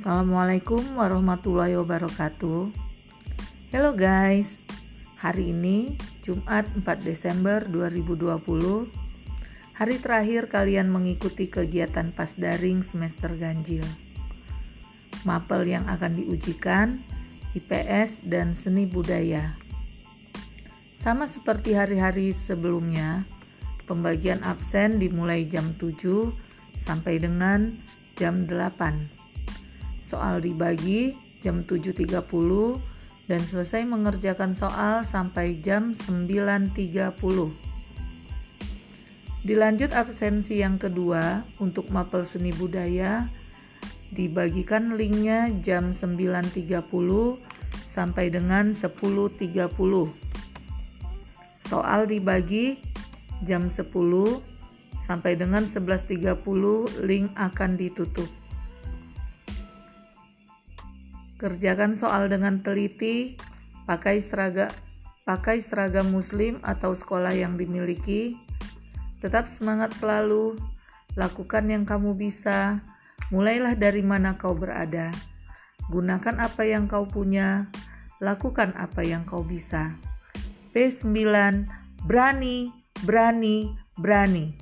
Assalamualaikum warahmatullahi wabarakatuh. Hello guys. Hari ini Jumat 4 Desember 2020. Hari terakhir kalian mengikuti kegiatan pas daring semester ganjil. Mapel yang akan diujikan IPS dan seni budaya. Sama seperti hari-hari sebelumnya, pembagian absen dimulai jam 7 sampai dengan jam 8 soal dibagi jam 7.30 dan selesai mengerjakan soal sampai jam 9.30. Dilanjut absensi yang kedua untuk mapel seni budaya dibagikan linknya jam 9.30 sampai dengan 10.30. Soal dibagi jam 10 sampai dengan 11.30 link akan ditutup. Kerjakan soal dengan teliti, pakai seragam pakai seragam muslim atau sekolah yang dimiliki. Tetap semangat selalu, lakukan yang kamu bisa. Mulailah dari mana kau berada. Gunakan apa yang kau punya, lakukan apa yang kau bisa. P9 berani, berani, berani.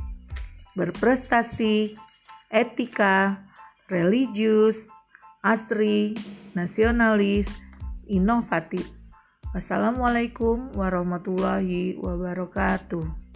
Berprestasi, etika, religius, asri, nasionalis, inovatif. Wassalamualaikum warahmatullahi wabarakatuh.